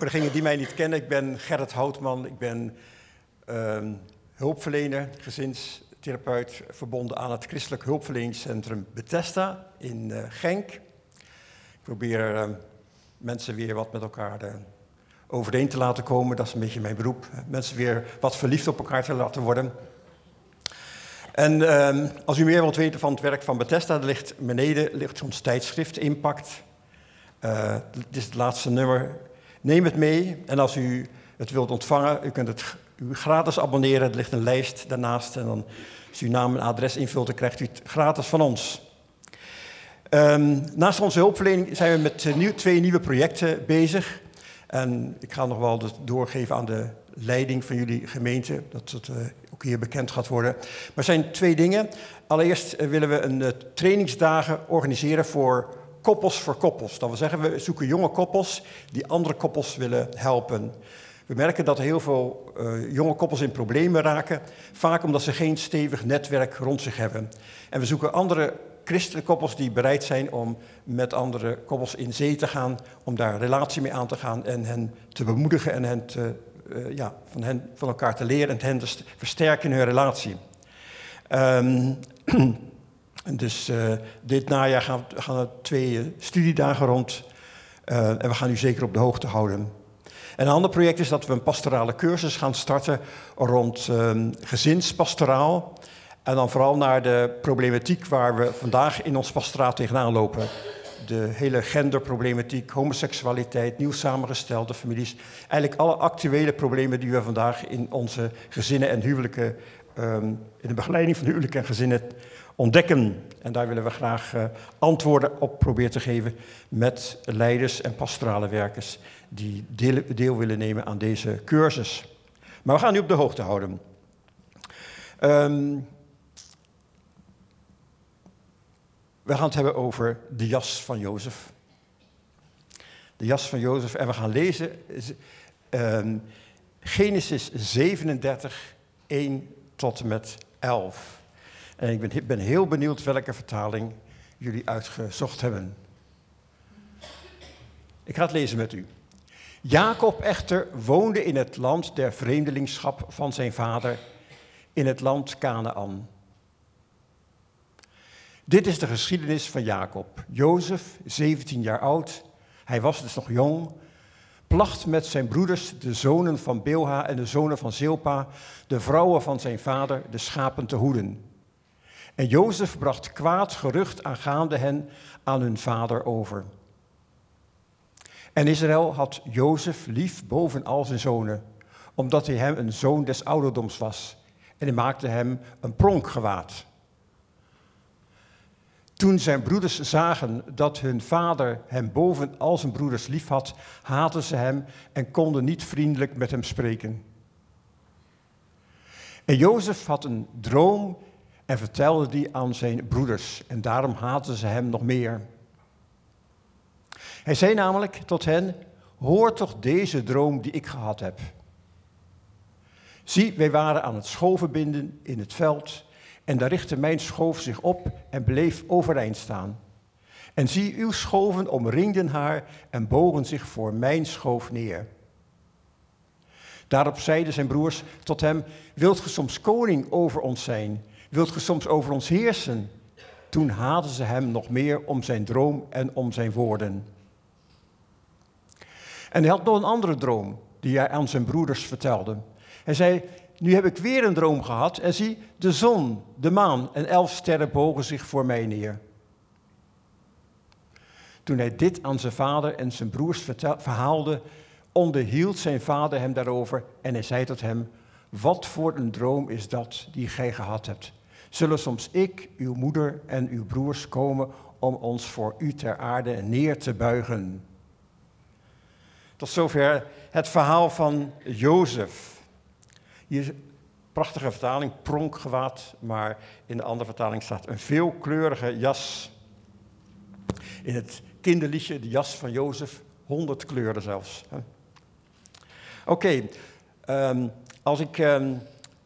Voor degenen die mij niet kennen, ik ben Gerrit Houtman. Ik ben ehm, hulpverlener, gezinstherapeut, verbonden aan het Christelijk Hulpverleningscentrum Bethesda in uh, Genk. Ik probeer uh, mensen weer wat met elkaar uh, overeen te laten komen. Dat is een beetje mijn beroep. Mensen weer wat verliefd op elkaar te laten worden. En ehm, als u meer wilt weten van het werk van Bethesda, ligt beneden ligt ons tijdschrift Impact. Uh, dit is het laatste nummer. Neem het mee en als u het wilt ontvangen, u kunt het u gratis abonneren. Er ligt een lijst daarnaast en dan als u naam en adres invult, dan krijgt u het gratis van ons. Um, naast onze hulpverlening zijn we met nieuw, twee nieuwe projecten bezig. En ik ga nog wel doorgeven aan de leiding van jullie gemeente, dat het uh, ook hier bekend gaat worden. Maar er zijn twee dingen. Allereerst uh, willen we een trainingsdagen organiseren voor koppels voor koppels. Dat wil zeggen, we zoeken jonge koppels die andere koppels willen helpen. We merken dat heel veel uh, jonge koppels in problemen raken, vaak omdat ze geen stevig netwerk rond zich hebben. En we zoeken andere christelijke koppels die bereid zijn om met andere koppels in zee te gaan, om daar een relatie mee aan te gaan en hen te bemoedigen en hen te, uh, ja, van, hen, van elkaar te leren en hen te versterken in hun relatie. Um, dus uh, dit najaar gaan, gaan er twee studiedagen rond uh, en we gaan u zeker op de hoogte houden. En een ander project is dat we een pastorale cursus gaan starten rond um, gezinspastoraal. En dan vooral naar de problematiek waar we vandaag in ons pastoraat tegenaan lopen. De hele genderproblematiek, homoseksualiteit, nieuw samengestelde families. Eigenlijk alle actuele problemen die we vandaag in onze gezinnen en huwelijken, um, in de begeleiding van huwelijken en gezinnen ontdekken. En daar willen we graag uh, antwoorden op proberen te geven met leiders en pastorale werkers die deel, deel, willen nemen aan deze cursus. Maar we gaan u op de hoogte houden. Um, we gaan het hebben over de jas van Jozef. De jas van Jozef. En we gaan lezen um, Genesis 37, 1 tot met 11. En ik ben, ben heel benieuwd welke vertaling jullie uitgezocht hebben. Ik ga het lezen met u. Jacob echter woonde in het land der vreemdelingschap van zijn vader, in het land Canaan. Dit is de geschiedenis van Jacob. Jozef, 17 jaar oud, hij was dus nog jong, placht met zijn broeders, de zonen van Bilha en de zonen van Zilpa, de vrouwen van zijn vader, de schapen te hoeden. En Jozef bracht kwaad gerucht aangaande hen aan hun vader over. En Israël had Jozef lief boven al zijn zonen, omdat hij hem een zoon des ouderdoms was. En hij maakte hem een pronkgewaad. Toen zijn broeders zagen dat hun vader hem boven al zijn broeders lief had, haatten ze hem en konden niet vriendelijk met hem spreken. En Jozef had een droom en vertelde die aan zijn broeders. En daarom haatten ze hem nog meer. Hij zei namelijk tot hen: Hoor toch deze droom die ik gehad heb. Zie, wij waren aan het schoven binden in het veld. En daar richtte mijn schoof zich op en bleef overeind staan. En zie, uw schoven omringden haar en bogen zich voor mijn schoof neer. Daarop zeiden zijn broers tot hem: Wilt ge soms koning over ons zijn? Wilt ge soms over ons heersen? Toen haatten ze hem nog meer om zijn droom en om zijn woorden. En hij had nog een andere droom die hij aan zijn broeders vertelde. Hij zei, nu heb ik weer een droom gehad en zie, de zon, de maan en elf sterren bogen zich voor mij neer. Toen hij dit aan zijn vader en zijn broers verhaalde, onderhield zijn vader hem daarover en hij zei tot hem, wat voor een droom is dat die gij gehad hebt? Zullen soms ik, uw moeder en uw broers komen om ons voor u ter aarde neer te buigen? Tot zover het verhaal van Jozef. Hier is een prachtige vertaling, pronkgewaad, maar in de andere vertaling staat een veelkleurige jas. In het kinderliedje, de jas van Jozef, honderd kleuren zelfs. Oké, um, als ik um,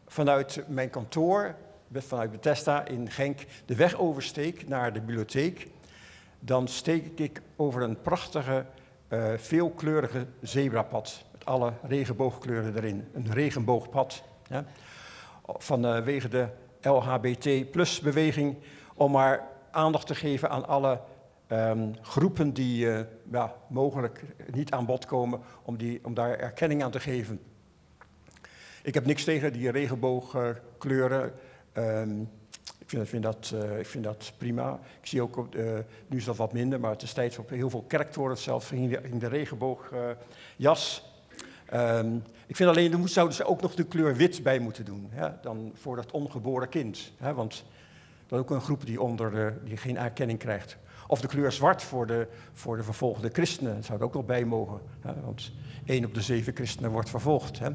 vanuit mijn kantoor vanuit Bethesda in Genk de weg oversteek naar de bibliotheek, dan steek ik over een prachtige uh, veelkleurige zebrapad. Alle regenboogkleuren erin. Een regenboogpad. Ja? Vanwege de LHBT-beweging. Om maar aandacht te geven aan alle um, groepen die uh, ja, mogelijk niet aan bod komen. Om, die, om daar erkenning aan te geven. Ik heb niks tegen die regenboogkleuren. Um, ik vind, dat, uh, ik vind dat prima. Ik zie ook, nu is dat wat minder, maar destijds op heel veel kerktoren zelfs in de, in de regenboogjas. Um, ik vind alleen, er zouden ze ook nog de kleur wit bij moeten doen. Hè, dan voor dat ongeboren kind. Hè, want dat is ook een groep die, onder de, die geen erkenning krijgt. Of de kleur zwart voor de, voor de vervolgde christenen. Dat zou er ook nog bij mogen. Hè, want één op de zeven christenen wordt vervolgd. Hè.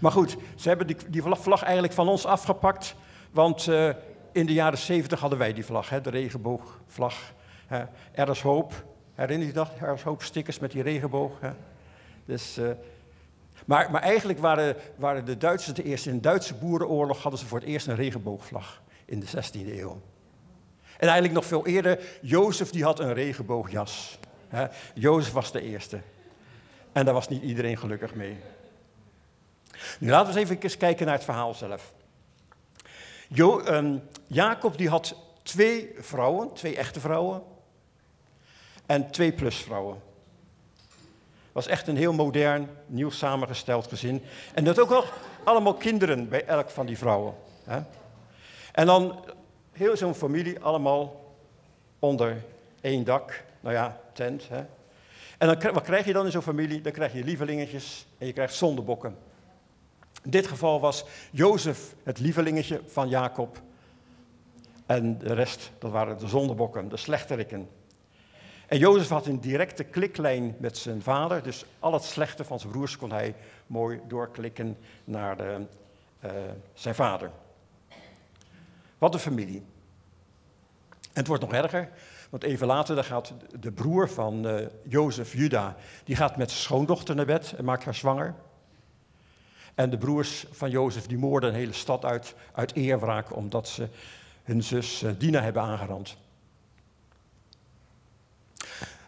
Maar goed, ze hebben die, die vlag eigenlijk van ons afgepakt. Want uh, in de jaren zeventig hadden wij die vlag, hè, de regenboogvlag. Hè. Er is hoop. Herinner je dat? Er is hoop stickers met die regenboog. Hè. Dus, uh, maar, maar eigenlijk waren, waren de Duitsers de eerste. In de Duitse boerenoorlog hadden ze voor het eerst een regenboogvlag in de 16e eeuw. En eigenlijk nog veel eerder, Jozef die had een regenboogjas. Hè. Jozef was de eerste. En daar was niet iedereen gelukkig mee. Nu laten we eens even kijken naar het verhaal zelf. Jo, um, Jacob die had twee vrouwen, twee echte vrouwen. En twee plusvrouwen. Was echt een heel modern, nieuw samengesteld gezin. En dat ook nog allemaal kinderen bij elk van die vrouwen. Hè? En dan heel zo'n familie, allemaal onder één dak. Nou ja, tent. Hè? En dan, wat krijg je dan in zo'n familie? Dan krijg je lievelingetjes en je krijgt zondebokken. In dit geval was Jozef het lievelingetje van Jacob. En de rest, dat waren de zondebokken, de slechterikken. En Jozef had een directe kliklijn met zijn vader, dus al het slechte van zijn broers kon hij mooi doorklikken naar de, uh, zijn vader. Wat een familie. En het wordt nog erger, want even later dan gaat de broer van uh, Jozef, Juda, die gaat met zijn schoondochter naar bed en maakt haar zwanger. En de broers van Jozef die moorden een hele stad uit, uit eerwraak omdat ze hun zus eh, Dina hebben aangerand.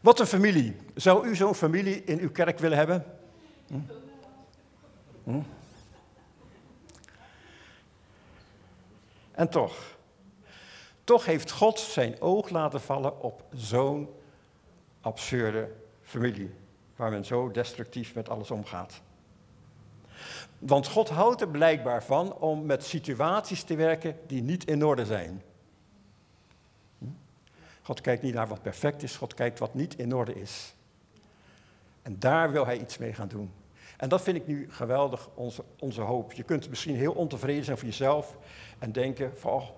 Wat een familie. Zou u zo'n familie in uw kerk willen hebben? Hm? Hm? En toch, toch heeft God zijn oog laten vallen op zo'n absurde familie, waar men zo destructief met alles omgaat. Want God houdt er blijkbaar van om met situaties te werken die niet in orde zijn. God kijkt niet naar wat perfect is, God kijkt wat niet in orde is. En daar wil hij iets mee gaan doen. En dat vind ik nu geweldig, onze, onze hoop. Je kunt misschien heel ontevreden zijn voor jezelf en denken van, oh,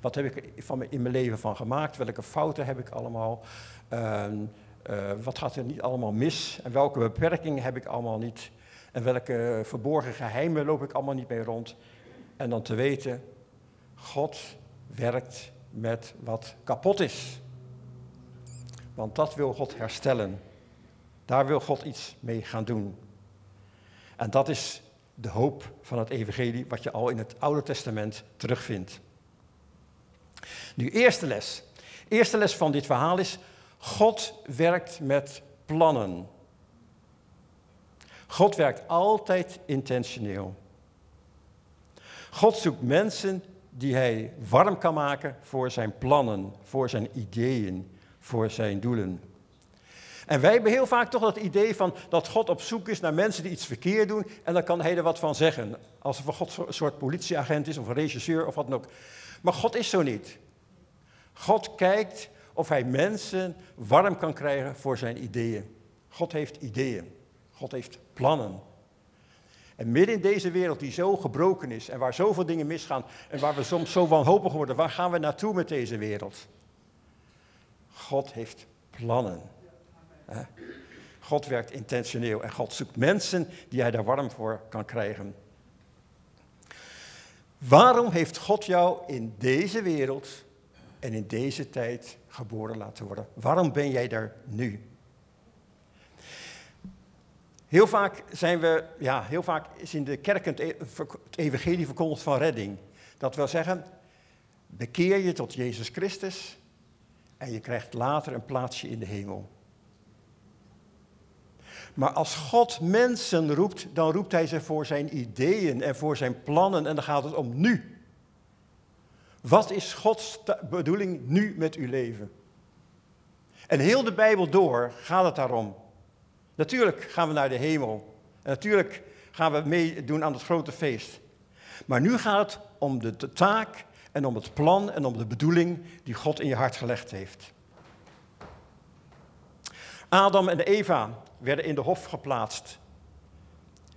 wat heb ik van in mijn leven van gemaakt? Welke fouten heb ik allemaal? Uh, uh, wat gaat er niet allemaal mis? En welke beperkingen heb ik allemaal niet? En welke verborgen geheimen loop ik allemaal niet mee rond. En dan te weten, God werkt met wat kapot is. Want dat wil God herstellen. Daar wil God iets mee gaan doen. En dat is de hoop van het evangelie, wat je al in het Oude Testament terugvindt. Nu, eerste les. Eerste les van dit verhaal is, God werkt met plannen. God werkt altijd intentioneel. God zoekt mensen die hij warm kan maken voor zijn plannen, voor zijn ideeën, voor zijn doelen. En wij hebben heel vaak toch dat idee van dat God op zoek is naar mensen die iets verkeerd doen en dan kan hij er wat van zeggen. Alsof God een soort politieagent is of een regisseur of wat dan ook. Maar God is zo niet. God kijkt of hij mensen warm kan krijgen voor zijn ideeën. God heeft ideeën. God heeft plannen. En midden in deze wereld die zo gebroken is en waar zoveel dingen misgaan en waar we soms zo wanhopig worden, waar gaan we naartoe met deze wereld? God heeft plannen. God werkt intentioneel en God zoekt mensen die hij daar warm voor kan krijgen. Waarom heeft God jou in deze wereld en in deze tijd geboren laten worden? Waarom ben jij daar nu? Heel vaak zijn we, ja, heel vaak is in de kerk het, e- evangelie verkondigd van redding. Dat wil zeggen, bekeer je tot Jezus Christus en je krijgt later een plaatsje in de hemel. Maar als God mensen roept, dan roept hij ze voor zijn ideeën en voor zijn plannen en dan gaat het om nu. Wat is Gods bedoeling nu met uw leven? En heel de Bijbel door gaat het daarom. Natuurlijk gaan we naar de hemel. En natuurlijk gaan we meedoen aan het grote feest. Maar nu gaat het om de, taak en om het plan en om de bedoeling die God in je hart gelegd heeft. Adam en Eva werden in de hof geplaatst.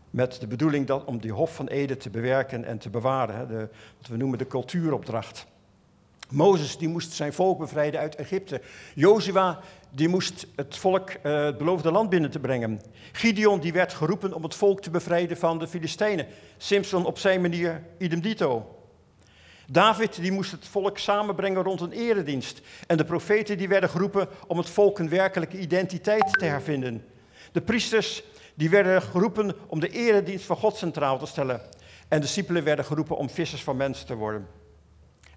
Met de bedoeling dat, om die hof van Eden te bewerken en te bewaren. De, wat we noemen de cultuuropdracht. Mozes die moest zijn volk bevrijden uit Egypte. Jozua die moest het volk uh, het beloofde land binnen te brengen. Gideon die werd geroepen om het volk te bevrijden van de Filistijnen. Simpson op zijn manier idem dito. David die moest het volk samenbrengen rond een eredienst. En de profeten die werden geroepen om het volk een werkelijke identiteit te hervinden. De priesters die werden geroepen om de eredienst van God centraal te stellen. En de discipelen werden geroepen om vissers van mensen te worden.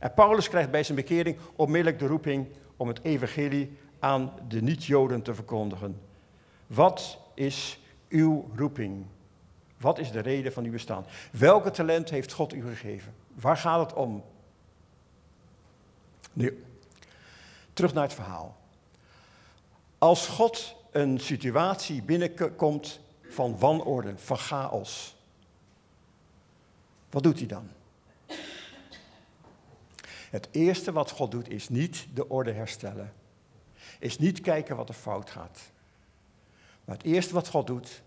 En Paulus krijgt bij zijn bekering onmiddellijk de roeping om het evangelie aan de niet-Joden te verkondigen. Wat is uw roeping? Wat is de reden van uw bestaan? Welke talent heeft God u gegeven? Waar gaat het om? Nu, terug naar het verhaal. Als God een situatie binnenkomt van wanorde, van chaos, wat doet hij dan? Het eerste wat God doet is niet de orde herstellen. Is niet kijken wat er fout gaat. Maar het eerste wat God doet,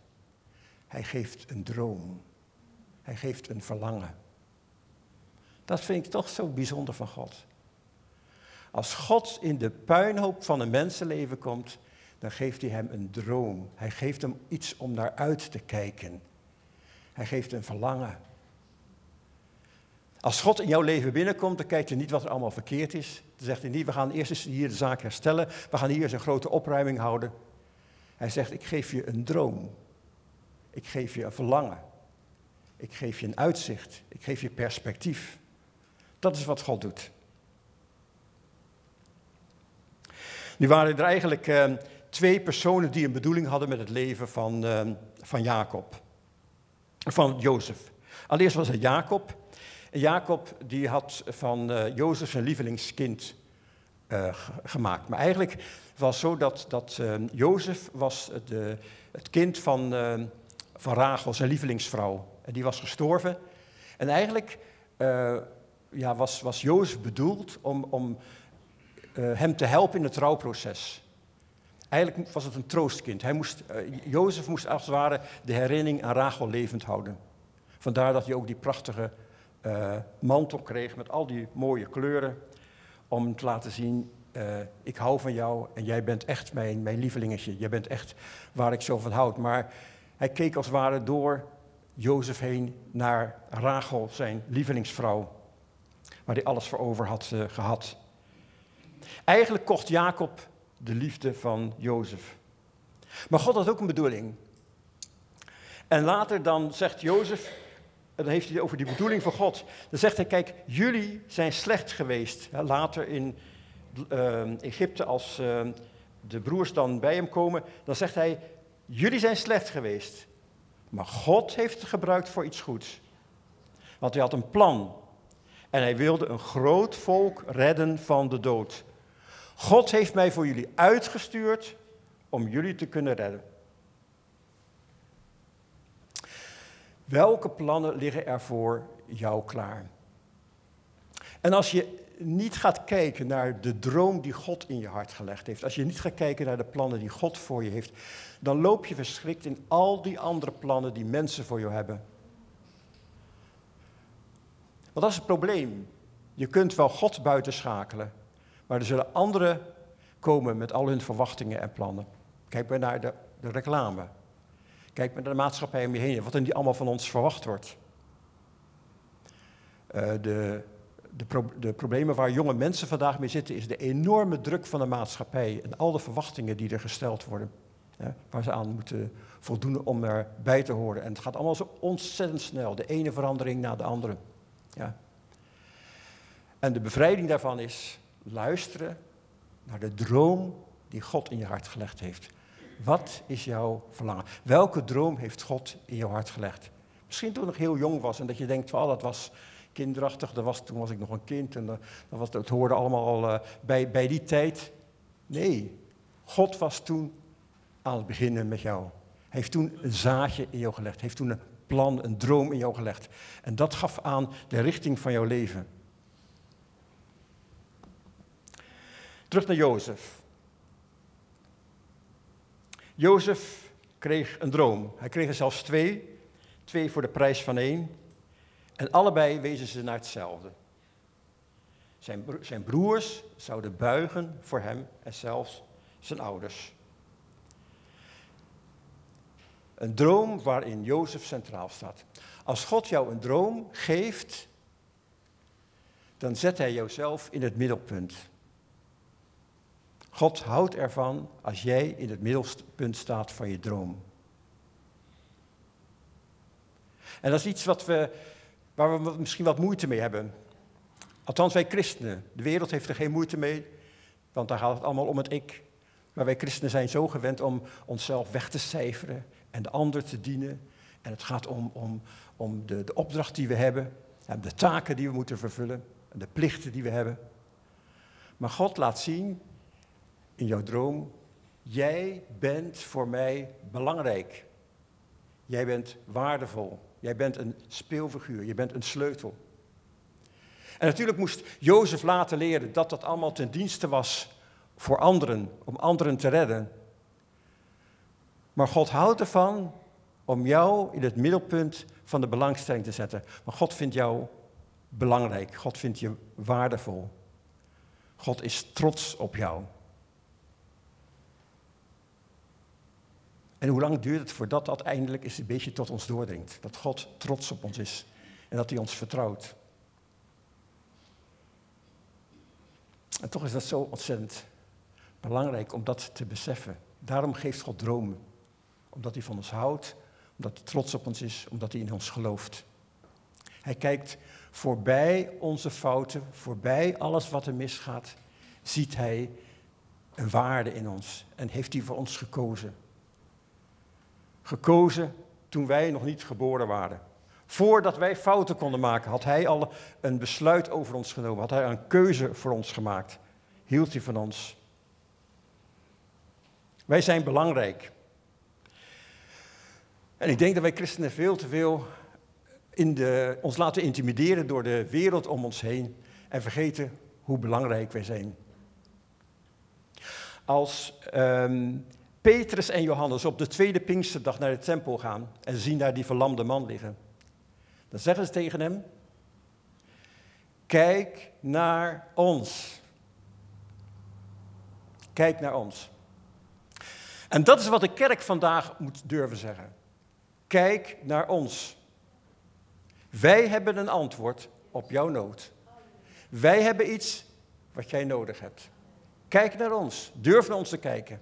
hij geeft een droom. Hij geeft een verlangen. Dat vind ik toch zo bijzonder van God. Als God in de puinhoop van een mensenleven komt, dan geeft hij hem een droom. Hij geeft hem iets om naar uit te kijken. Hij geeft een verlangen. Als God in jouw leven binnenkomt, dan kijkt hij niet wat er allemaal verkeerd is. Dan zegt hij niet, we gaan eerst eens hier de zaak herstellen. We gaan hier eens een grote opruiming houden. Hij zegt, ik geef je een droom. Ik geef je een verlangen. Ik geef je een uitzicht. Ik geef je perspectief. Dat is wat God doet. Nu waren er eigenlijk uh, twee personen die een bedoeling hadden met het leven van, uh, van Jacob. Van Jozef. Allereerst was het Jacob. Jacob die had van uh, Jozef zijn lievelingskind gemaakt. Maar eigenlijk was zo dat, dat Jozef was het, het kind van, van Rachel, zijn lievelingsvrouw. En die was gestorven. En eigenlijk ja, was, was Jozef bedoeld om, om uh, hem te helpen in het rouwproces. Eigenlijk was het een troostkind. Hij moest, uh, Jozef moest als het ware de herinnering aan Rachel levend houden. Vandaar dat hij ook die prachtige uh, mantel kreeg met al die mooie kleuren. Om te laten zien, ik hou van jou en jij bent echt mijn, mijn lievelingetje. Jij bent echt waar ik zo van houd. Maar hij keek als het ware door Jozef heen naar Rachel, zijn lievelingsvrouw waar hij alles voor over had uh, gehad. Eigenlijk kocht Jacob de liefde van Jozef. Maar God had ook een bedoeling. En later dan zegt Jozef, dan heeft hij het over die bedoeling van God. Dan zegt hij, kijk, jullie zijn slecht geweest. Later in uh, Egypte, als uh, de broers dan bij hem komen, dan zegt hij, jullie zijn slecht geweest. Maar God heeft het gebruikt voor iets goeds. Want hij had een plan. En hij wilde een groot volk redden van de dood. God heeft mij voor jullie uitgestuurd om jullie te kunnen redden. Welke plannen liggen er voor jou klaar? En als je niet gaat kijken naar de droom die God in je hart gelegd heeft, als je niet gaat kijken naar de plannen die God voor je heeft, dan loop je verschrikt in al die andere plannen die mensen voor jou hebben. Want dat is het probleem. Je kunt wel God buitenschakelen, maar er zullen anderen komen met al hun verwachtingen en plannen. Kijk maar naar de, de reclame. Kijk naar de maatschappij om je heen, wat er niet allemaal van ons verwacht wordt. Uh, de, de, de, problemen waar jonge mensen vandaag mee zitten, is de enorme druk van de maatschappij en al de verwachtingen die er gesteld worden. waar ze aan moeten voldoen om erbij te horen. En het gaat allemaal zo ontzettend snel, de ene verandering na de andere. Ja. En de bevrijding daarvan is luisteren naar de droom die God in je hart gelegd heeft. Wat is jouw verlangen? Welke droom heeft God in jouw hart gelegd? Misschien toen ik heel jong was en dat je denkt, oh, dat was kinderachtig, dat was, toen was ik nog een kind en dat, was, dat hoorde allemaal al uh, bij, bij die tijd. Nee, God was toen aan het beginnen met jou. Hij heeft toen een zaadje in jou gelegd, heeft toen een plan, een droom in jou gelegd. En dat gaf aan de richting van jouw leven. Terug naar Jozef. Jozef kreeg een droom. Hij kreeg er zelfs twee. Twee voor de prijs van één. En allebei wezen ze naar hetzelfde. Zijn, zijn broers zouden buigen voor hem en zelfs zijn ouders. Een droom waarin Jozef centraal staat. Als God jou een droom geeft, dan zet hij jouzelf in het middelpunt. God houdt ervan als jij in het middelpunt staat van je droom. En dat is iets wat we, waar we misschien wat moeite mee hebben. Althans, wij christenen. De wereld heeft er geen moeite mee, want daar gaat het allemaal om het ik. Maar wij christenen zijn zo gewend om onszelf weg te cijferen en de ander te dienen. En het gaat om, om, om de, de opdracht die we hebben, en de taken die we moeten vervullen, en de plichten die we hebben. Maar God laat zien in jouw droom, jij bent voor mij belangrijk. Jij bent waardevol. Jij bent een speelfiguur. Je bent een sleutel. En natuurlijk moest Jozef laten leren dat dat allemaal ten dienste was voor anderen, om anderen te redden. Maar God houdt ervan om jou in het middelpunt van de belangstelling te zetten. Maar God vindt jou belangrijk. God vindt je waardevol. God is trots op jou. En hoe lang duurt het voordat dat eindelijk eens een beetje tot ons doordringt? Dat God trots op ons is en dat hij ons vertrouwt. En toch is dat zo ontzettend belangrijk om dat te beseffen. Daarom geeft God dromen. Omdat hij van ons houdt, omdat hij trots op ons is, omdat hij in ons gelooft. Hij kijkt voorbij onze fouten, voorbij alles wat er misgaat, ziet hij een waarde in ons en heeft hij voor ons gekozen. Gekozen toen wij nog niet geboren waren. Voordat wij fouten konden maken, had hij al een besluit over ons genomen, had hij een keuze voor ons gemaakt. Hield hij van ons. Wij zijn belangrijk. En ik denk dat wij christenen veel te veel in de, ons laten intimideren door de wereld om ons heen en vergeten hoe belangrijk wij zijn. Als um, Petrus en Johannes op de tweede Pinksterdag naar de tempel gaan en zien daar die verlamde man liggen, dan zeggen ze tegen hem: Kijk naar ons. Kijk naar ons. En dat is wat de kerk vandaag moet durven zeggen. Kijk naar ons. Wij hebben een antwoord op jouw nood. Wij hebben iets wat jij nodig hebt. Kijk naar ons. Durf naar ons te kijken.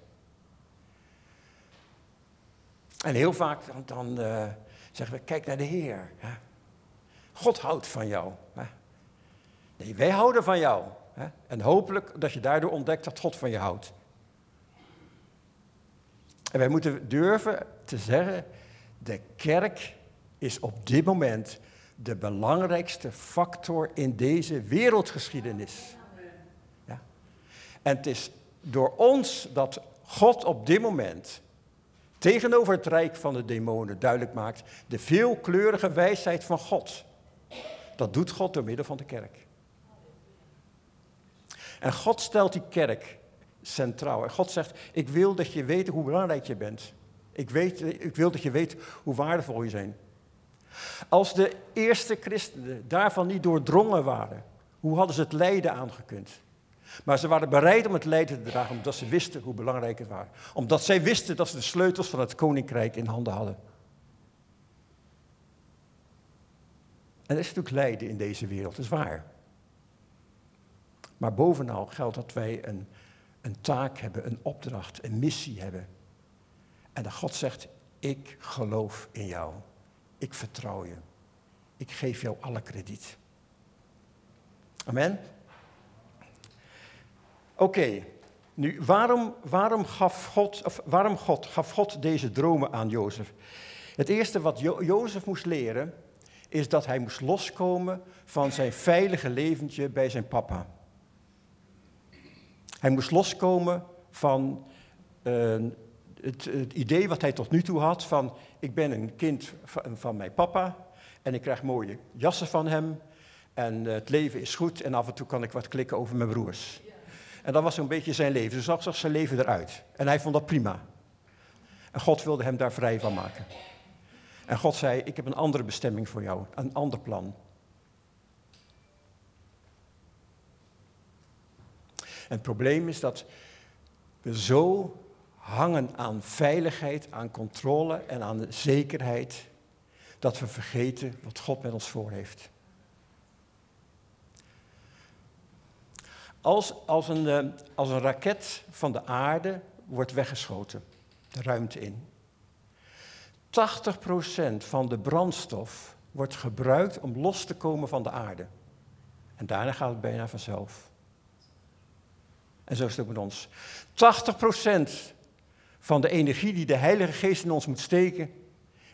En heel vaak dan, dan uh, zeggen we, kijk naar de Heer. Hè? God houdt van jou. Hè? Nee, wij houden van jou. Hè? En hopelijk dat je daardoor ontdekt dat God van je houdt. En wij moeten durven te zeggen, de kerk is op dit moment de belangrijkste factor in deze wereldgeschiedenis. Ja? En het is door ons dat God op dit moment tegenover het rijk van de demonen duidelijk maakt de veelkleurige wijsheid van God. Dat doet God door middel van de kerk. En God stelt die kerk centraal. En God zegt, ik wil dat je weet hoe belangrijk je bent. Ik, weet, ik wil dat je weet hoe waardevol je zijn. Als de eerste christenen daarvan niet doordrongen waren, hoe hadden ze het lijden aangekund? Maar ze waren bereid om het lijden te dragen omdat ze wisten hoe belangrijk het was. Omdat zij wisten dat ze de sleutels van het koninkrijk in handen hadden. En er is natuurlijk lijden in deze wereld, dat is waar. Maar bovenal geldt dat wij een, een taak hebben, een opdracht, een missie hebben. En dat God zegt, ik geloof in jou. Ik vertrouw je. Ik geef jou alle krediet. Amen. Oké, Nu, waarom, waarom, gaf God, of waarom God, gaf God deze dromen aan Jozef? Het eerste wat jo Jozef moest leren, is dat hij moest loskomen van zijn veilige leventje bij zijn papa. Hij moest loskomen van uh, het, het, idee wat hij tot nu toe had van ik ben een kind van, van mijn papa en ik krijg mooie jassen van hem en het leven is goed en af en toe kan ik wat klikken over mijn broers. En dat was zo'n beetje zijn leven. Zo zag zijn leven eruit. En hij vond dat prima. En God wilde hem daar vrij van maken. En God zei, ik heb een andere bestemming voor jou, een ander plan. En het probleem is dat we zo hangen aan veiligheid, aan controle en aan zekerheid, dat we vergeten wat God met ons voor heeft. Als, als, een, eh, als een raket van de aarde wordt weggeschoten, de ruimte in. 80% van de brandstof wordt gebruikt om los te komen van de aarde. En daarna gaat het bijna vanzelf. En zo is het ook met ons. 80% van de energie die de Heilige Geest in ons moet steken,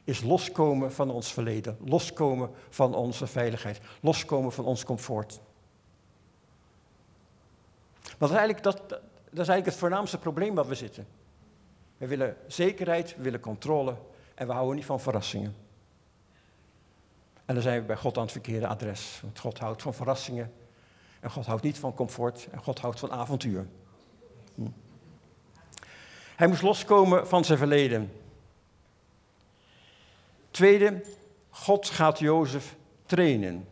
is loskomen van ons verleden, loskomen van onze veiligheid, loskomen van ons comfort. Dat is, eigenlijk, dat, dat is eigenlijk het voornaamste probleem waar we zitten. We willen zekerheid, we willen controle en we houden niet van verrassingen. En dan zijn we bij God aan het verkeerde adres. Want God houdt van verrassingen en God houdt niet van comfort en God houdt van avontuur. Hm. Hij moest loskomen van zijn verleden. Tweede, God gaat Jozef trainen.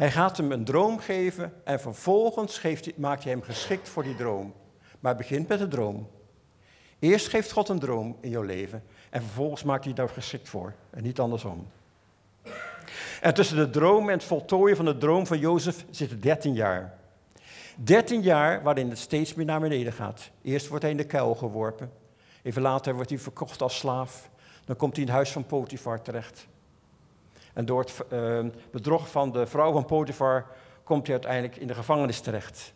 Hij gaat hem een droom geven en vervolgens geeft, maakt hij hem geschikt voor die droom. Maar begint met de droom. Eerst geeft God een droom in jouw leven en vervolgens maakt hij daar geschikt voor en niet andersom. En tussen de droom en het voltooien van de droom van Jozef zitten 13 jaar. 13 jaar waarin het steeds meer naar beneden gaat. Eerst wordt hij in de kuil geworpen. Even later wordt hij verkocht als slaaf. Dan komt hij in het huis van Potifar terecht. En door het uh, bedrog van de vrouw van Potifar komt hij uiteindelijk in de gevangenis terecht.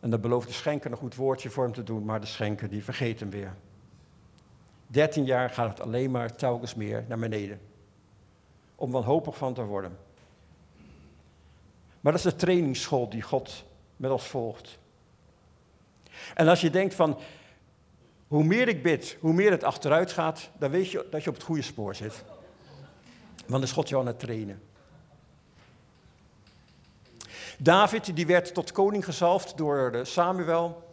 En dan belooft de schenker een goed woordje voor hem te doen, maar de schenker die vergeet hem weer. Dertien jaar gaat het alleen maar telkens meer naar beneden. Om wanhopig van te worden. Maar dat is de trainingsschool die God met ons volgt. En als je denkt van, hoe meer ik bid, hoe meer het achteruit gaat, dan weet je dat je op het goede spoor zit. Want is God jou aan het trainen. David die werd tot koning gezalfd door Samuel.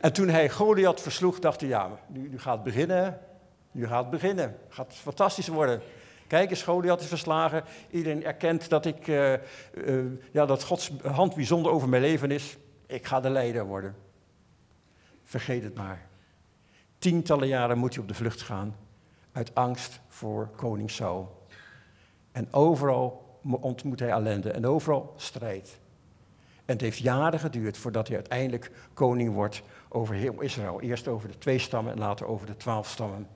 En toen hij Goliath versloeg, dacht hij, ja, nu, nu gaat het beginnen. Nu gaat het beginnen. Gaat fantastisch worden. Kijk eens, Goliath is verslagen. Iedereen erkent dat, ik, uh, uh, ja, dat Gods hand bijzonder over mijn leven is. Ik ga de leider worden. Vergeet het maar. Tientallen jaren moet hij op de vlucht gaan uit angst voor koning Saul. En overal ontmoet hij ellende en overal strijd. En het heeft jaren geduurd voordat hij uiteindelijk koning wordt over heel Israël. Eerst over de twee stammen en later over de twaalf stammen.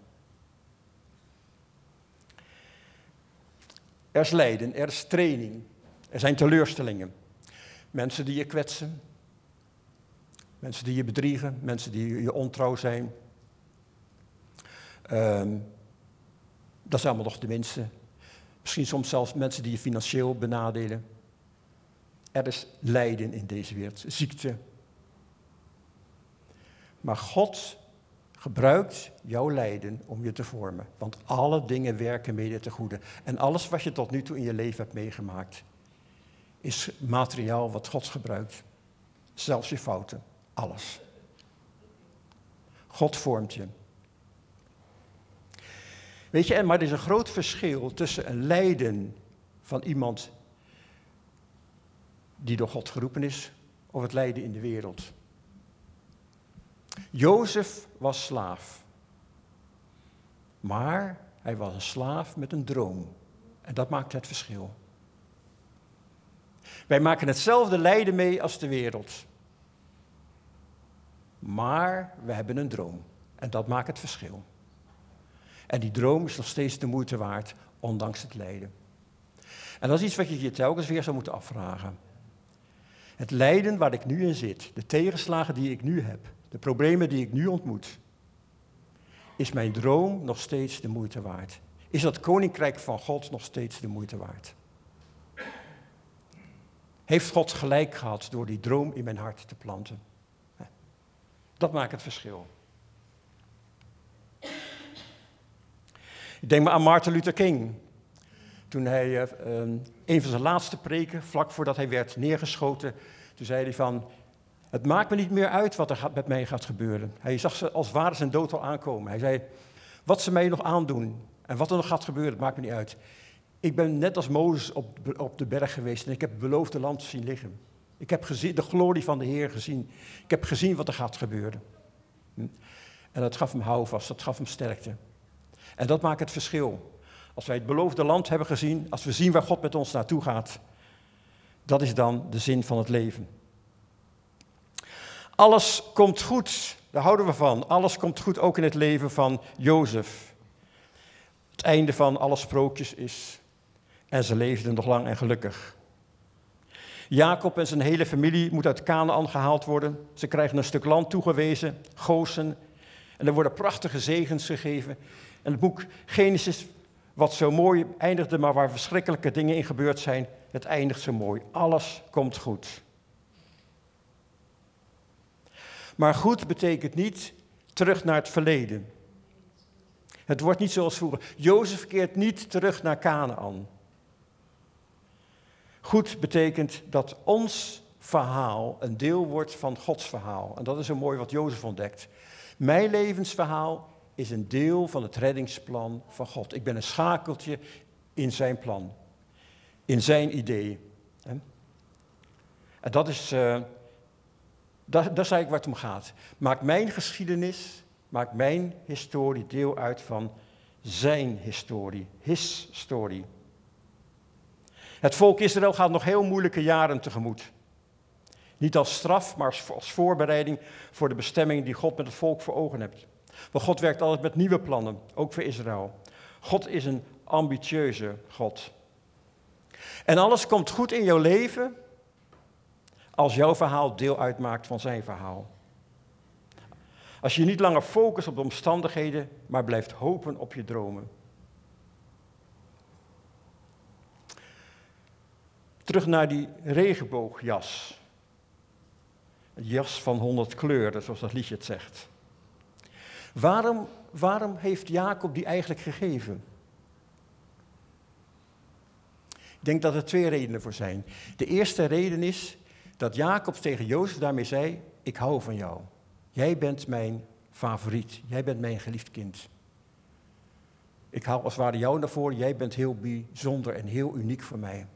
Er is lijden, er is training, er zijn teleurstellingen. Mensen die je kwetsen, mensen die je bedriegen, mensen die je ontrouw zijn. Um, dat zijn allemaal nog de minste. Misschien soms zelfs mensen die je financieel benadelen. Er is lijden in deze wereld, ziekte. Maar God gebruikt jouw lijden om je te vormen. Want alle dingen werken mede te goede. En alles wat je tot nu toe in je leven hebt meegemaakt, is materiaal wat God gebruikt. Zelfs je fouten, alles. God vormt je. Weet je, maar er is een groot verschil tussen een lijden van iemand die door God geroepen is, of het lijden in de wereld. Jozef was slaaf. Maar hij was een slaaf met een droom. En dat maakt het verschil. Wij maken hetzelfde lijden mee als de wereld. Maar we hebben een droom. En dat maakt het verschil. En die droom is nog steeds de moeite waard, ondanks het lijden. En dat is iets wat je je telkens weer zou moeten afvragen. Het lijden waar ik nu in zit, de tegenslagen die ik nu heb, de problemen die ik nu ontmoet, is mijn droom nog steeds de moeite waard? Is dat koninkrijk van God nog steeds de moeite waard? Heeft God gelijk gehad door die droom in mijn hart te planten? Dat maakt het verschil. Ik denk maar aan Martin Luther King. Toen hij uh, een van zijn laatste preken, vlak voordat hij werd neergeschoten, toen zei hij van, het maakt me niet meer uit wat er met mij gaat gebeuren. Hij zag ze als ware zijn dood al aankomen. Hij zei, wat ze mij nog aandoen en wat er nog gaat gebeuren, het maakt me niet uit. Ik ben net als Mozes op, op de berg geweest en ik heb het beloofde land zien liggen. Ik heb gezien, de glorie van de Heer gezien. Ik heb gezien wat er gaat gebeuren. En dat gaf hem houvast, dat gaf hem sterkte. En dat maakt het verschil. Als wij het beloofde land hebben gezien, als we zien waar God met ons naartoe gaat, dat is dan de zin van het leven. Alles komt goed, daar houden we van. Alles komt goed ook in het leven van Jozef. Het einde van alle sprookjes is, en ze leefden nog lang en gelukkig. Jacob en zijn hele familie moeten uit Canaan gehaald worden. Ze krijgen een stuk land toegewezen, Gozen. En er worden prachtige zegens gegeven. En het boek Genesis, wat zo mooi eindigde, maar waar verschrikkelijke dingen in gebeurd zijn, het eindigt zo mooi. Alles komt goed. Maar goed betekent niet terug naar het verleden. Het wordt niet zoals vroeger. Jozef keert niet terug naar Canaan. Goed betekent dat ons verhaal een deel wordt van Gods verhaal. En dat is zo mooi wat Jozef ontdekt. Mijn levensverhaal is een deel van het reddingsplan van God. Ik ben een schakeltje in zijn plan, in zijn idee. En dat is, uh, dat, dat is eigenlijk waar het om gaat. Maakt mijn geschiedenis, maakt mijn historie deel uit van zijn historie, his story. Het volk Israël gaat nog heel moeilijke jaren tegemoet. Niet als straf, maar als voorbereiding voor de bestemming die God met het volk voor ogen hebt. Want God werkt altijd met nieuwe plannen, ook voor Israël. God is een ambitieuze God. En alles komt goed in jouw leven als jouw verhaal deel uitmaakt van zijn verhaal. Als je niet langer focust op de omstandigheden, maar blijft hopen op je dromen. Terug naar die regenboogjas. Een jas van honderd kleuren, zoals dat liedje het zegt. Waarom, waarom heeft Jacob die eigenlijk gegeven? Ik denk dat er twee redenen voor zijn. De eerste reden is dat Jacob tegen Jozef daarmee zei: Ik hou van jou. Jij bent mijn favoriet. Jij bent mijn geliefd kind. Ik hou als het ware jou naar voren. Jij bent heel bijzonder en heel uniek voor mij.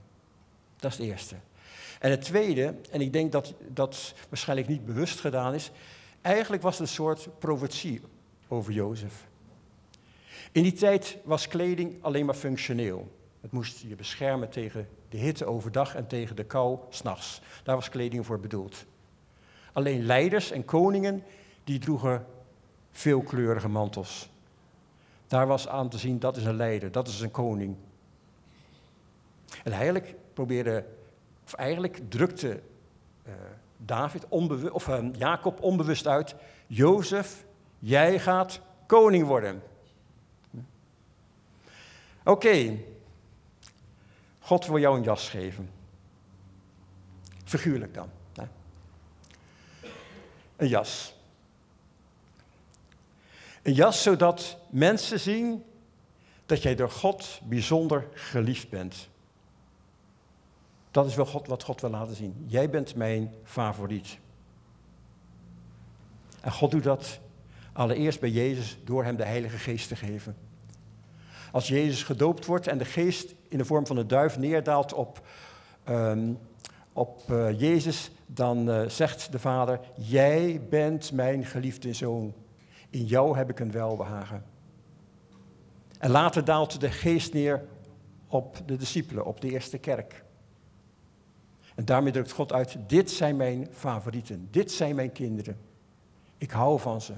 Dat is het eerste. En het tweede, en ik denk dat dat waarschijnlijk niet bewust gedaan is, eigenlijk was het een soort profetie over Jozef. In die tijd was kleding alleen maar functioneel. Het moest je beschermen tegen de hitte overdag en tegen de kou s'nachts. Daar was kleding voor bedoeld. Alleen leiders en koningen, die droegen veelkleurige mantels. Daar was aan te zien, dat is een leider, dat is een koning. En eigenlijk probeerde, of eigenlijk drukte uh, David onbewust, of uh, Jacob onbewust uit, Jozef, jij gaat koning worden. Oké. God wil jou een jas geven. Figuurlijk dan. Hè? Een jas. Een jas zodat mensen zien dat jij door God bijzonder geliefd bent. Dat is wel God, wat God wil laten zien. Jij bent mijn favoriet. En God doet dat allereerst bij Jezus door hem de Heilige Geest te geven. Als Jezus gedoopt wordt en de Geest in de vorm van een duif neerdaalt op, um, op uh, Jezus, dan uh, zegt de Vader: Jij bent mijn geliefde zoon. In jou heb ik een welbehagen. En later daalt de Geest neer op de discipelen, op de eerste kerk. En daarmee drukt God uit, dit zijn mijn favorieten, dit zijn mijn kinderen. Ik hou van ze.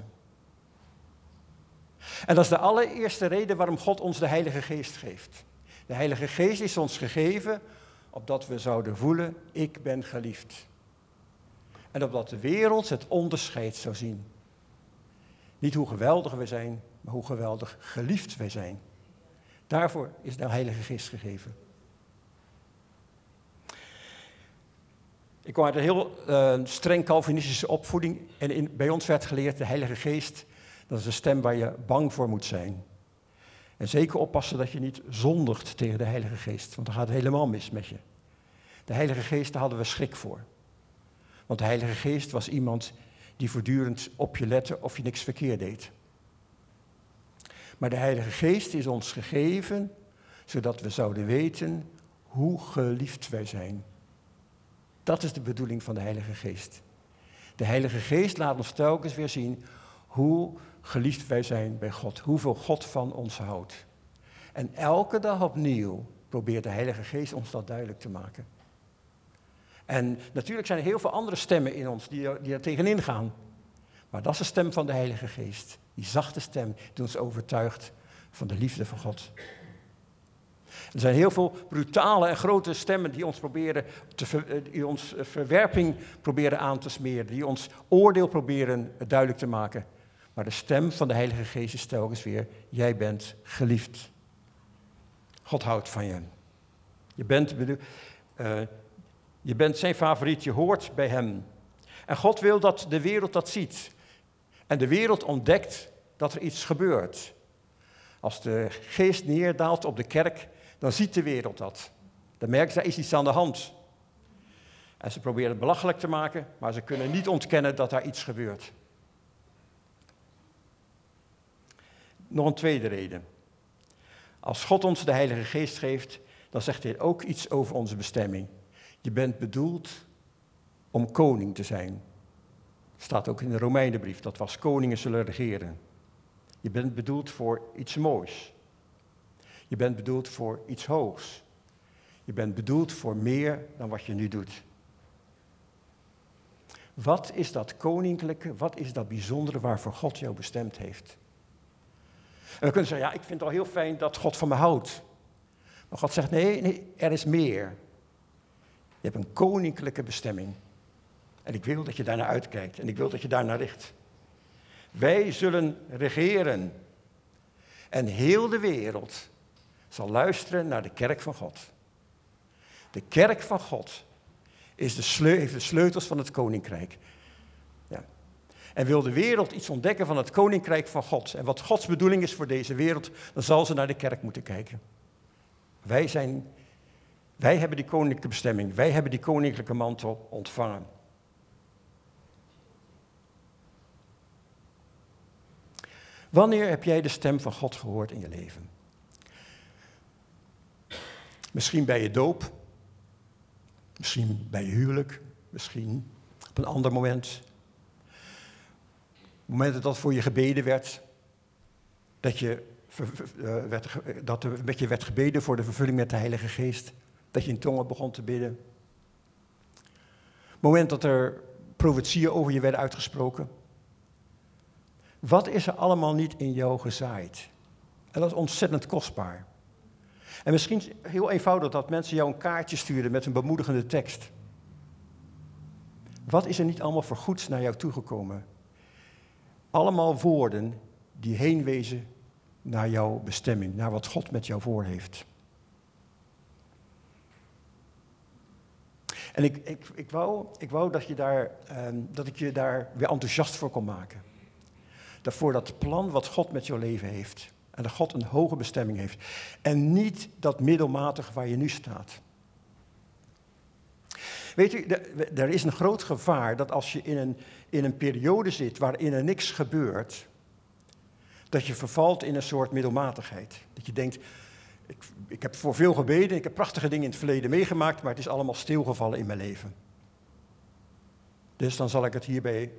En dat is de allereerste reden waarom God ons de Heilige Geest geeft. De Heilige Geest is ons gegeven opdat we zouden voelen, ik ben geliefd. En opdat de wereld het onderscheid zou zien. Niet hoe geweldig we zijn, maar hoe geweldig geliefd wij zijn. Daarvoor is de Heilige Geest gegeven. Ik kwam uit een heel uh, streng Calvinistische opvoeding en bij ons werd geleerd de Heilige Geest, dat is een stem waar je bang voor moet zijn. En zeker oppassen dat je niet zondigt tegen de Heilige Geest, want dan gaat het helemaal mis met je. De Heilige Geest, daar hadden we schrik voor. Want de Heilige Geest was iemand die voortdurend op je lette of je niks verkeerd deed. Maar de Heilige Geest is ons gegeven zodat we zouden weten hoe geliefd wij zijn. Dat is de bedoeling van de Heilige Geest. De Heilige Geest laat ons telkens weer zien hoe geliefd wij zijn bij God, hoeveel God van ons houdt. En elke dag opnieuw probeert de Heilige Geest ons dat duidelijk te maken. En natuurlijk zijn er heel veel andere stemmen in ons die er, die tegenin gaan. Maar dat is de stem van de Heilige Geest. Die zachte stem die ons overtuigt van de liefde van God. Er zijn heel veel brutale en grote stemmen die ons proberen te eh, die ons eh, verwerping proberen aan te smeren, die ons oordeel proberen duidelijk te maken. Maar de stem van de Heilige Geest is telkens weer: jij bent geliefd. God houdt van je. Je bent, uh, je bent zijn favoriet, je hoort bij hem. En God wil dat de wereld dat ziet. En de wereld ontdekt dat er iets gebeurt. Als de geest neerdaalt op de kerk, dan ziet de wereld dat. Dan merkt ze, er is iets aan de hand. En ze proberen het belachelijk te maken, maar ze kunnen niet ontkennen dat daar iets gebeurt. Nog een tweede reden. Als God ons de Heilige Geest geeft, dan zegt hij ook iets over onze bestemming. Je bent bedoeld om koning te zijn. Staat ook in de Romeinenbrief, dat was koningen zullen regeren. Je bent bedoeld voor iets moois. Je bent bedoeld voor iets hoogs. Je bent bedoeld voor meer dan wat je nu doet. Wat is dat koninklijke, wat is dat bijzondere waarvoor God jou bestemd heeft? En we kunnen zeggen, ja, ik vind het al heel fijn dat God van me houdt. Maar God zegt, nee, nee, er is meer. Je hebt een koninklijke bestemming. En ik wil dat je daarnaar uitkijkt en ik wil dat je daarnaar richt. Wij zullen regeren. En heel de wereld zal luisteren naar de kerk van God. De kerk van God is de heeft de sleutels van het koninkrijk. En wil de wereld iets ontdekken van het koninkrijk van God en wat Gods bedoeling is voor deze wereld, dan zal ze naar de kerk moeten kijken. Wij, zijn, wij hebben die koninklijke bestemming, wij hebben die koninklijke mantel ontvangen. Wanneer heb jij de stem van God gehoord in je leven? Misschien bij je doop, misschien bij je huwelijk, misschien op een ander moment. Momenten dat voor je gebeden werd, dat, je, uh, werd, dat met je werd gebeden voor de vervulling met de Heilige Geest, dat je in tongen begon te bidden. Moment dat er profetieën over je werden uitgesproken. Wat is er allemaal niet in jou gezaaid? En dat is ontzettend kostbaar. En misschien heel eenvoudig dat mensen jou een kaartje sturen met een bemoedigende tekst. Wat is er niet allemaal voor goeds naar jou toegekomen? Allemaal woorden die heenwezen naar jouw bestemming, naar wat God met jou voor heeft. En ik, ik, ik, wou, ik wou dat, je daar, ehm, dat ik je daar weer enthousiast voor kon maken. Daarvoor dat plan wat God met jouw leven heeft. En dat God een hoge bestemming heeft. En niet dat middelmatig waar je nu staat. Weet u, er is een groot gevaar dat als je in een, in een periode zit waarin er niks gebeurt, dat je vervalt in een soort middelmatigheid. Dat je denkt, ik, ik heb voor veel gebeden, ik heb prachtige dingen in het verleden meegemaakt, maar het is allemaal stilgevallen in mijn leven. Dus dan zal ik het hierbij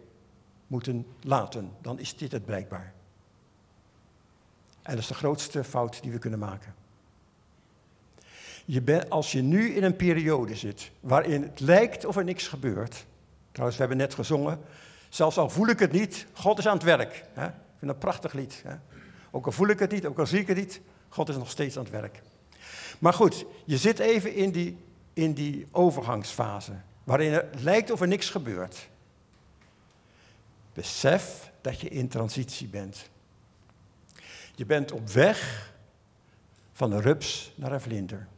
moeten laten. Dan is dit het blijkbaar. En dat is de grootste fout die we kunnen maken. Je als je nu in een periode zit waarin het lijkt of er niks gebeurt. Trouwens, we hebben net gezongen. Zelfs al voel ik het niet, God is aan het werk. Hè? Ik vind een prachtig lied. Hè? Ook al voel ik het niet, ook al zie ik het niet, God is nog steeds aan het werk. Maar goed, je zit even in die, in die overgangsfase. Waarin het lijkt of er niks gebeurt. Besef dat je in transitie bent. Je bent op weg van een rups naar een vlinder.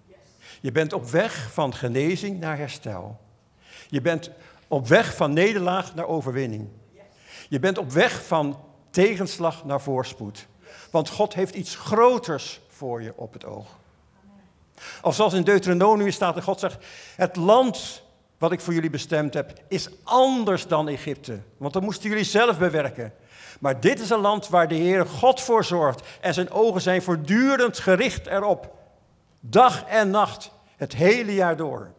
Je bent op weg van genezing naar herstel. Je bent op weg van nederlaag naar overwinning. Je bent op weg van tegenslag naar voorspoed. Want God heeft iets groters voor je op het oog. Of zoals in Deuteronomium staat en God zegt, het land wat ik voor jullie bestemd heb, is anders dan Egypte. Want dat moesten jullie zelf bewerken. Maar dit is een land waar de Heer God voor zorgt en zijn ogen zijn voortdurend gericht erop. Dag en nacht, het hele jaar door.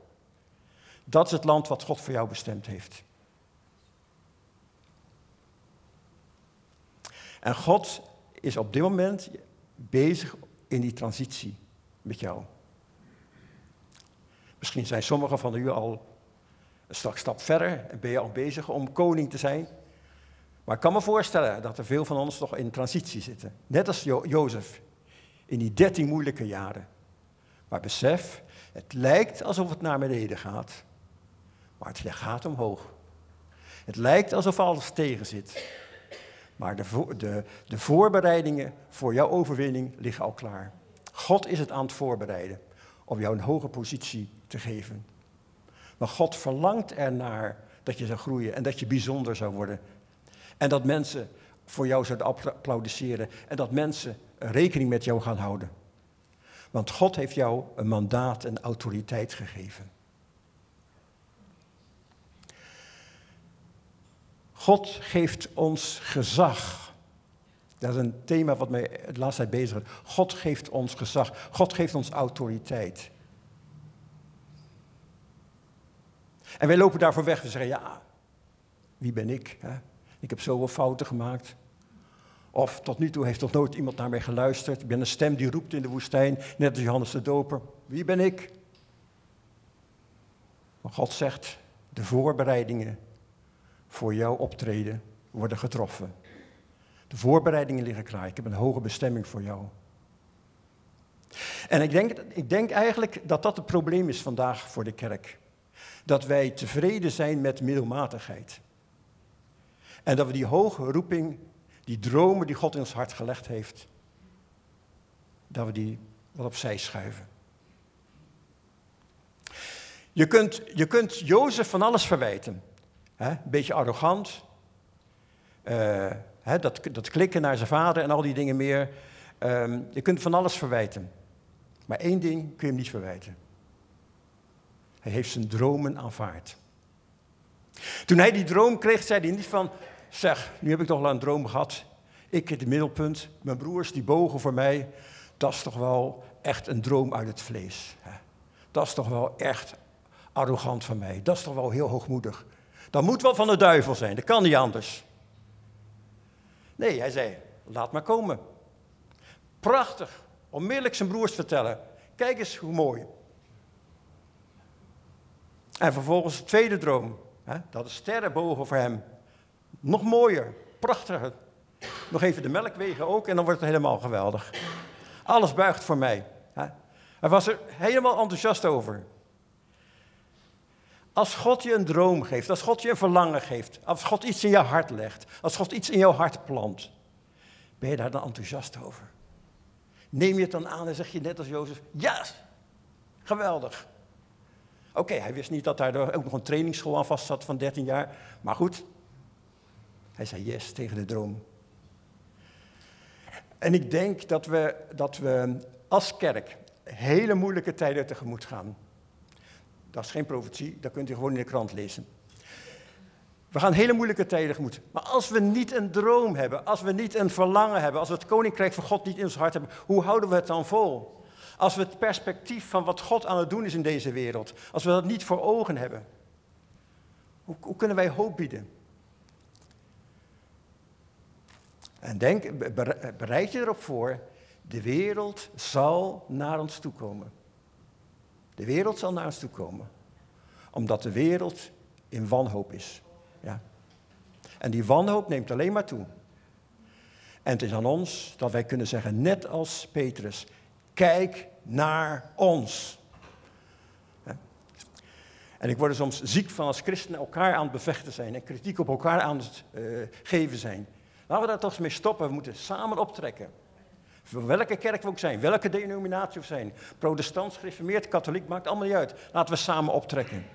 Dat is het land wat God voor jou bestemd heeft. En God is op dit moment bezig in die transitie met jou. Misschien zijn sommigen van u al een stap verder en ben je al bezig om koning te zijn. Maar ik kan me voorstellen dat er veel van ons nog in transitie zitten. Net als jo Jozef in die dertien moeilijke jaren. Maar besef, het lijkt alsof het naar beneden gaat, maar het gaat omhoog. Het lijkt alsof alles tegen zit. Maar de, de, de voorbereidingen voor jouw overwinning liggen al klaar. God is het aan het voorbereiden om jou een hoge positie te geven. Maar God verlangt ernaar dat je zou groeien en dat je bijzonder zou worden. En dat mensen voor jou zouden applaudisseren en dat mensen rekening met jou gaan houden. Want God heeft jou een mandaat en autoriteit gegeven. God geeft ons gezag. Dat is een thema wat mij de laatste tijd bezig is. God geeft ons gezag. God geeft ons autoriteit. En wij lopen daarvoor weg. We zeggen, ja, wie ben ik? Hè? Ik heb zoveel fouten gemaakt. Of tot nu toe heeft toch nooit iemand naar mij geluisterd. Ik ben een stem die roept in de woestijn, net als Johannes de Doper. Wie ben ik? Maar God zegt, de voorbereidingen voor jouw optreden worden getroffen. De voorbereidingen liggen klaar. Ik heb een hoge bestemming voor jou. En ik denk, ik denk eigenlijk dat dat het probleem is vandaag voor de kerk. Dat wij tevreden zijn met middelmatigheid. En dat we die hoge roeping, die dromen die God in ons hart gelegd heeft, dat we die wat opzij schuiven. Je kunt, je kunt Jozef van alles verwijten. Een beetje arrogant. Uh, dat, dat klikken naar zijn vader en al die dingen meer. Ehm, je kunt van alles verwijten. Maar één ding kun je hem niet verwijten. Hij heeft zijn dromen aanvaard. Toen hij die droom kreeg, zei hij niet van, zeg, nu heb ik toch al een droom gehad. Ik in het middelpunt, mijn broers die bogen voor mij. Dat is toch wel echt een droom uit het vlees. Dat is toch wel echt arrogant van mij. Dat is toch wel heel hoogmoedig. Dat moet wel van de duivel zijn, dat kan niet anders. Nee, hij zei, laat maar komen. Prachtig, onmiddellijk zijn broers vertellen. Kijk eens hoe mooi. En vervolgens de tweede droom. Hè, dat de sterren boven voor hem. Nog mooier, prachtiger. Nog even de melkwegen ook en dan wordt het helemaal geweldig. Alles buigt voor mij. Hij was er helemaal enthousiast over. Als God je een droom geeft, als God je een verlangen geeft, als God iets in je hart legt, als God iets in jouw hart plant, ben je daar dan enthousiast over? Neem je het dan aan en zeg je net als Jozef, ja, geweldig. Oké, hij wist niet dat daar ook nog een trainingsschool aan vast zat van 13 jaar, maar goed. Hij zei yes tegen de droom. En ik denk dat we, dat we als kerk hele moeilijke tijden tegemoet gaan. Dat is geen profetie, dat kunt u gewoon in de krant lezen. We gaan hele moeilijke tijden tegemoet. Maar als we niet een droom hebben, als we niet een verlangen hebben, als we het koninkrijk van God niet in ons hart hebben, hoe houden we het dan vol? Als we het perspectief van wat God aan het doen is in deze wereld, als we dat niet voor ogen hebben, hoe, hoe kunnen wij hoop bieden? En denk, bereid je erop voor, de wereld zal naar ons toe komen. De wereld zal naar ons toe komen. Omdat de wereld in wanhoop is. Ja. En die wanhoop neemt alleen maar toe. En het is aan ons dat wij kunnen zeggen, net als Petrus, kijk naar ons. En ik word er soms ziek van als christenen elkaar aan het bevechten zijn en kritiek op elkaar aan het uh, geven zijn. Laten we daar toch eens mee stoppen. We moeten samen optrekken. Voor welke kerk we ook zijn, welke denominatie we zijn. Protestant, gereformeerd, katholiek, maakt allemaal niet uit. Laten we samen optrekken.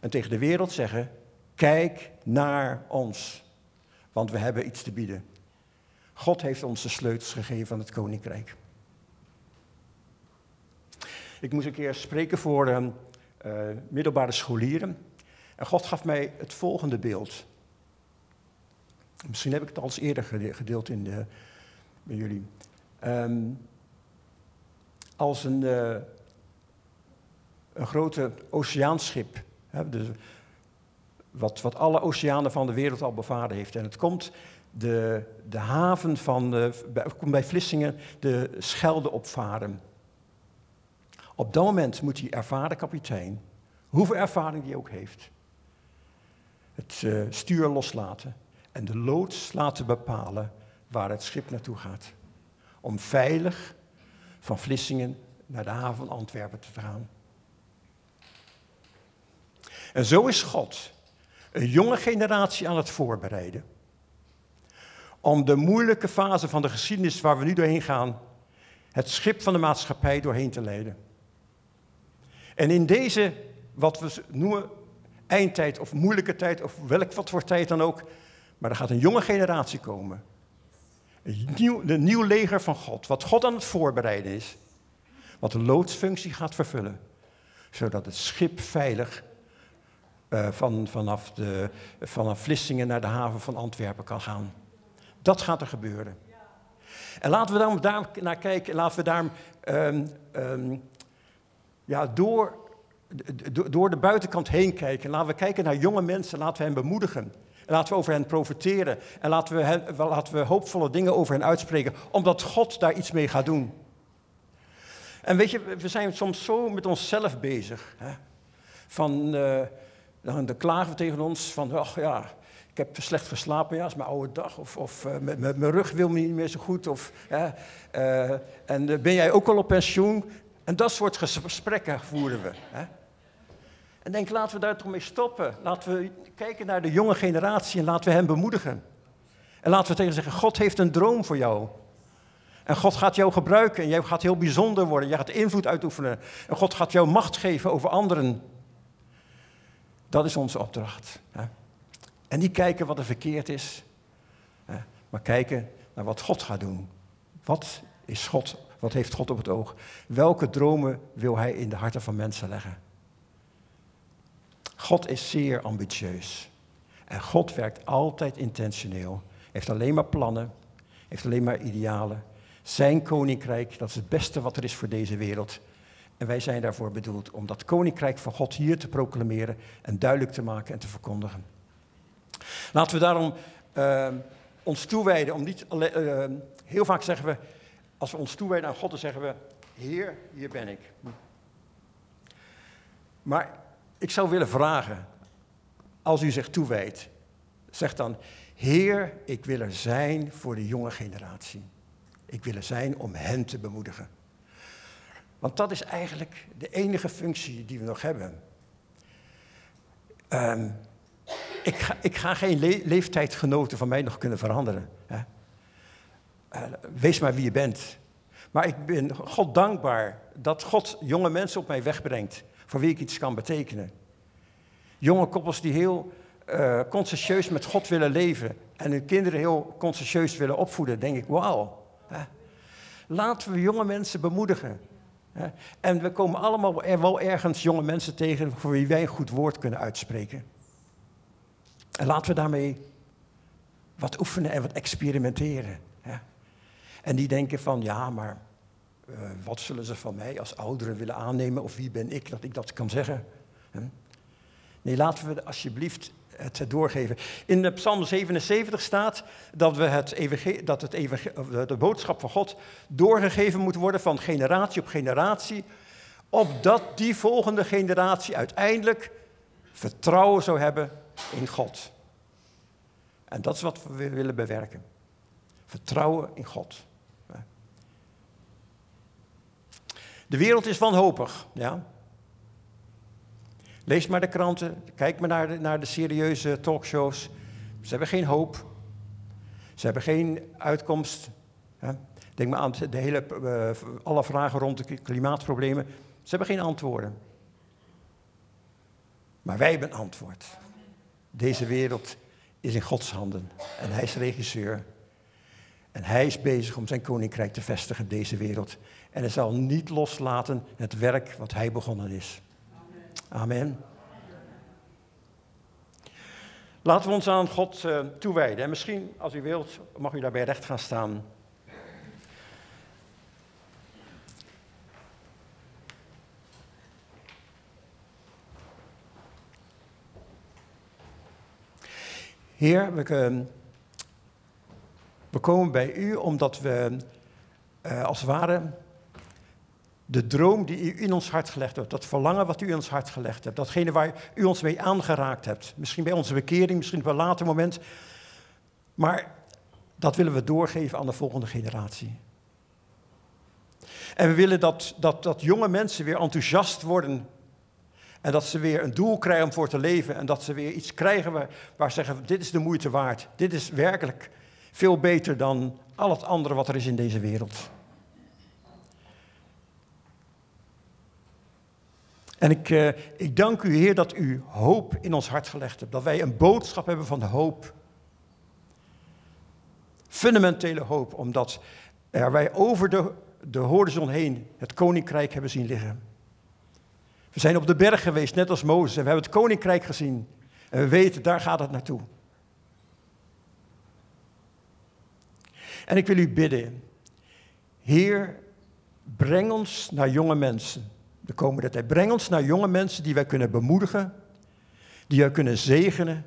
En tegen de wereld zeggen, kijk naar ons. Want we hebben iets te bieden. God heeft ons de sleutels gegeven van het koninkrijk. Ik moest een keer spreken voor uh, middelbare scholieren. En God gaf mij het volgende beeld. Misschien heb ik het al eens eerder gedeeld in de, bij jullie. Um, als een, uh, een grote oceaanschip, hè, dus wat, wat alle oceanen van de wereld al bevaren heeft. En het komt de, de haven van, uh, bij, komt bij Vlissingen de Schelde opvaren. Op dat moment moet die ervaren kapitein, hoeveel ervaring die ook heeft, het uh, stuur loslaten en de loods laten bepalen waar het schip naartoe gaat. Om veilig van Vlissingen naar de haven Antwerpen te gaan. En zo is God een jonge generatie aan het voorbereiden. Om de moeilijke fase van de geschiedenis waar we nu doorheen gaan, het schip van de maatschappij doorheen te leiden. En in deze, wat we noemen eindtijd of moeilijke tijd, of welk wat voor tijd dan ook, maar er gaat een jonge generatie komen. Een nieuw, nieuw leger van God, wat God aan het voorbereiden is. Wat de loodsfunctie gaat vervullen. Zodat het schip veilig uh, van, vanaf, de, vanaf Vlissingen naar de haven van Antwerpen kan gaan. Dat gaat er gebeuren. En laten we daar, daar naar kijken, laten we daar um, um, ja, door, door de buitenkant heen kijken. Laten we kijken naar jonge mensen, laten we hen bemoedigen. Laten we over hen profiteren en laten we, laten we hoopvolle dingen over hen uitspreken, omdat God daar iets mee gaat doen. En weet je, we zijn soms zo met onszelf bezig. Hè? Van, uh, dan klagen we tegen ons van, ach ja, ik heb slecht geslapen, ja, is mijn oude dag. Of, of uh, mijn rug wil me niet meer zo goed. Of, uh, en ben jij ook al op pensioen? En dat soort gesprekken voeren we. Hè? En denk, laten we daar toch mee stoppen. Laten we kijken naar de jonge generatie en laten we hen bemoedigen. En laten we tegen zeggen, God heeft een droom voor jou. En God gaat jou gebruiken en jij gaat heel bijzonder worden. Jij gaat invloed uitoefenen. En God gaat jou macht geven over anderen. Dat is onze opdracht. Hè? En niet kijken wat er verkeerd is, hè? maar kijken naar wat God gaat doen. Wat is God? Wat heeft God op het oog? Welke dromen wil Hij in de harten van mensen leggen? God is zeer ambitieus. En God werkt altijd intentioneel. Heeft alleen maar plannen, heeft alleen maar idealen. Zijn koninkrijk, dat is het beste wat er is voor deze wereld. En wij zijn daarvoor bedoeld om dat koninkrijk van God hier te proclameren en duidelijk te maken en te verkondigen. Laten we daarom uh, ons toewijden, om niet uh, heel vaak zeggen we, als we ons toewijden aan God, dan zeggen we, Heer, hier ben ik. Maar ik zou willen vragen, als u zich toewijdt, zeg dan, Heer, ik wil er zijn voor de jonge generatie. Ik wil er zijn om hen te bemoedigen. Want dat is eigenlijk de enige functie die we nog hebben. Um, ik, ga, ik, ga, geen le leeftijdgenoten van mij nog kunnen veranderen. Hè? Uh, wees maar wie je bent. Maar ik ben God dankbaar dat God jonge mensen op mij wegbrengt voor wie ik iets kan betekenen. Jonge koppels die heel uh, met God willen leven en hun kinderen heel consciëntieus willen opvoeden, denk ik, wauw. Laten we jonge mensen bemoedigen. En we komen allemaal er wel ergens jonge mensen tegen voor wie wij een goed woord kunnen uitspreken. En laten we daarmee wat oefenen en wat experimenteren. En die denken van, ja, maar uh, wat zullen ze van mij als ouderen willen aannemen? Of wie ben ik dat ik dat kan zeggen? Nee, laten we alsjeblieft het doorgeven. In de Psalm 77 staat dat, we het dat het de boodschap van God doorgegeven moet worden van generatie op generatie, opdat die volgende generatie uiteindelijk vertrouwen zou hebben in God. En dat is wat we willen bewerken. Vertrouwen in God. De wereld is wanhopig, ja. Lees maar de kranten, kijk maar naar de, naar de serieuze talkshows. Ze hebben geen hoop. Ze hebben geen uitkomst. Denk maar aan de hele, uh, alle vragen rond de klimaatproblemen. Ze hebben geen antwoorden. Maar wij hebben een antwoord. Deze wereld is in Gods handen en Hij is regisseur. En Hij is bezig om zijn koninkrijk te vestigen in deze wereld. En Hij zal niet loslaten het werk wat Hij begonnen is. Amen. Laten we ons aan God uh, toewijden. En misschien, als u wilt, mag u daarbij recht gaan staan. Heer, we, we komen bij u omdat we uh, als het ware de droom die u in ons hart gelegd hebt, dat verlangen wat u in ons hart gelegd hebt, datgene waar u ons mee aangeraakt hebt, misschien bij onze bekering, misschien op een later moment, maar dat willen we doorgeven aan de volgende generatie. En we willen dat, dat, dat jonge mensen weer enthousiast worden en dat ze weer een doel krijgen om voor te leven. En dat ze weer iets krijgen waar, waar ze zeggen, dit is de moeite waard. Dit is werkelijk veel beter dan al het andere wat er is in deze wereld. En ik, uh, ik dank u, Heer, dat u hoop in ons hart gelegd hebt. Dat wij een boodschap hebben van hoop. Fundamentele hoop, omdat er wij over de, de horizon heen het koninkrijk hebben zien liggen. We zijn op de berg geweest, net als Mozes, en we hebben het koninkrijk gezien. En we weten, daar gaat het naartoe. En ik wil u bidden, Heer, breng ons naar jonge mensen de komende tijd. Breng ons naar jonge mensen die wij kunnen bemoedigen, die wij kunnen zegenen,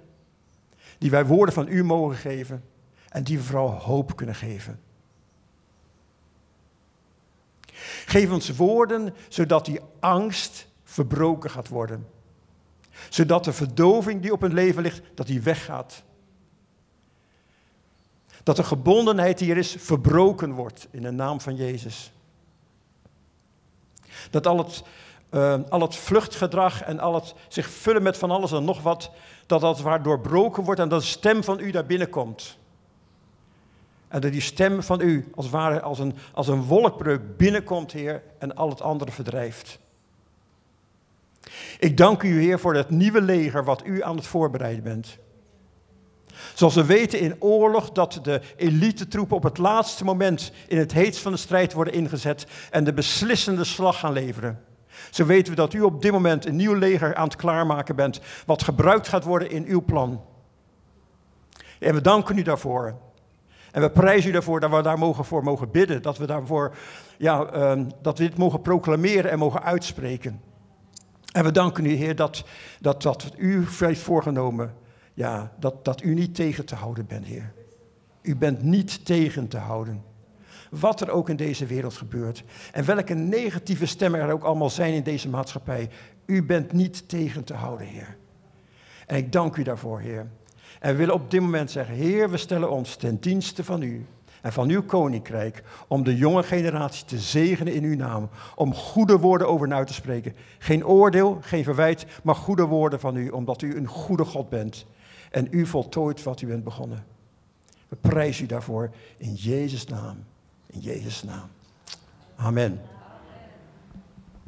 die wij woorden van u mogen geven en die we vooral hoop kunnen geven. Geef ons woorden zodat die angst verbroken gaat worden. Zodat de verdoving die op hun leven ligt, dat die weggaat. Dat de gebondenheid die er is, verbroken wordt in de naam van Jezus. Dat al het, uh, al het vluchtgedrag en al het zich vullen met van alles en nog wat, dat dat waar doorbroken wordt en dat de stem van u daar binnenkomt. En dat die stem van u als, ware, als, een, als een wolkbreuk binnenkomt, Heer, en al het andere verdrijft. Ik dank u, Heer, voor het nieuwe leger wat u aan het voorbereiden bent. Zoals we weten in oorlog dat de elite-troepen op het laatste moment in het heetst van de strijd worden ingezet en de beslissende slag gaan leveren. Zo weten we dat u op dit moment een nieuw leger aan het klaarmaken bent, wat gebruikt gaat worden in uw plan. En we danken u daarvoor. En we prijzen u daarvoor dat we daar mogen voor mogen bidden, dat we daarvoor, ja, uh, dat we dit mogen proclameren en mogen uitspreken. En we danken u, Heer, dat, dat, dat u heeft voorgenomen, ja, dat, dat u niet tegen te houden bent, Heer. U bent niet tegen te houden. Wat er ook in deze wereld gebeurt. En welke negatieve stemmen er ook allemaal zijn in deze maatschappij. U bent niet tegen te houden, Heer. En ik dank u daarvoor, Heer. En we willen op dit moment zeggen, Heer, we stellen ons ten dienste van u en van uw koninkrijk, om de jonge generatie te zegenen in uw naam, om goede woorden over u te spreken. Geen oordeel, geen verwijt, maar goede woorden van u, omdat u een goede God bent en u voltooit wat u bent begonnen. We prijzen u daarvoor in Jezus' naam. In Jezus' naam. Amen.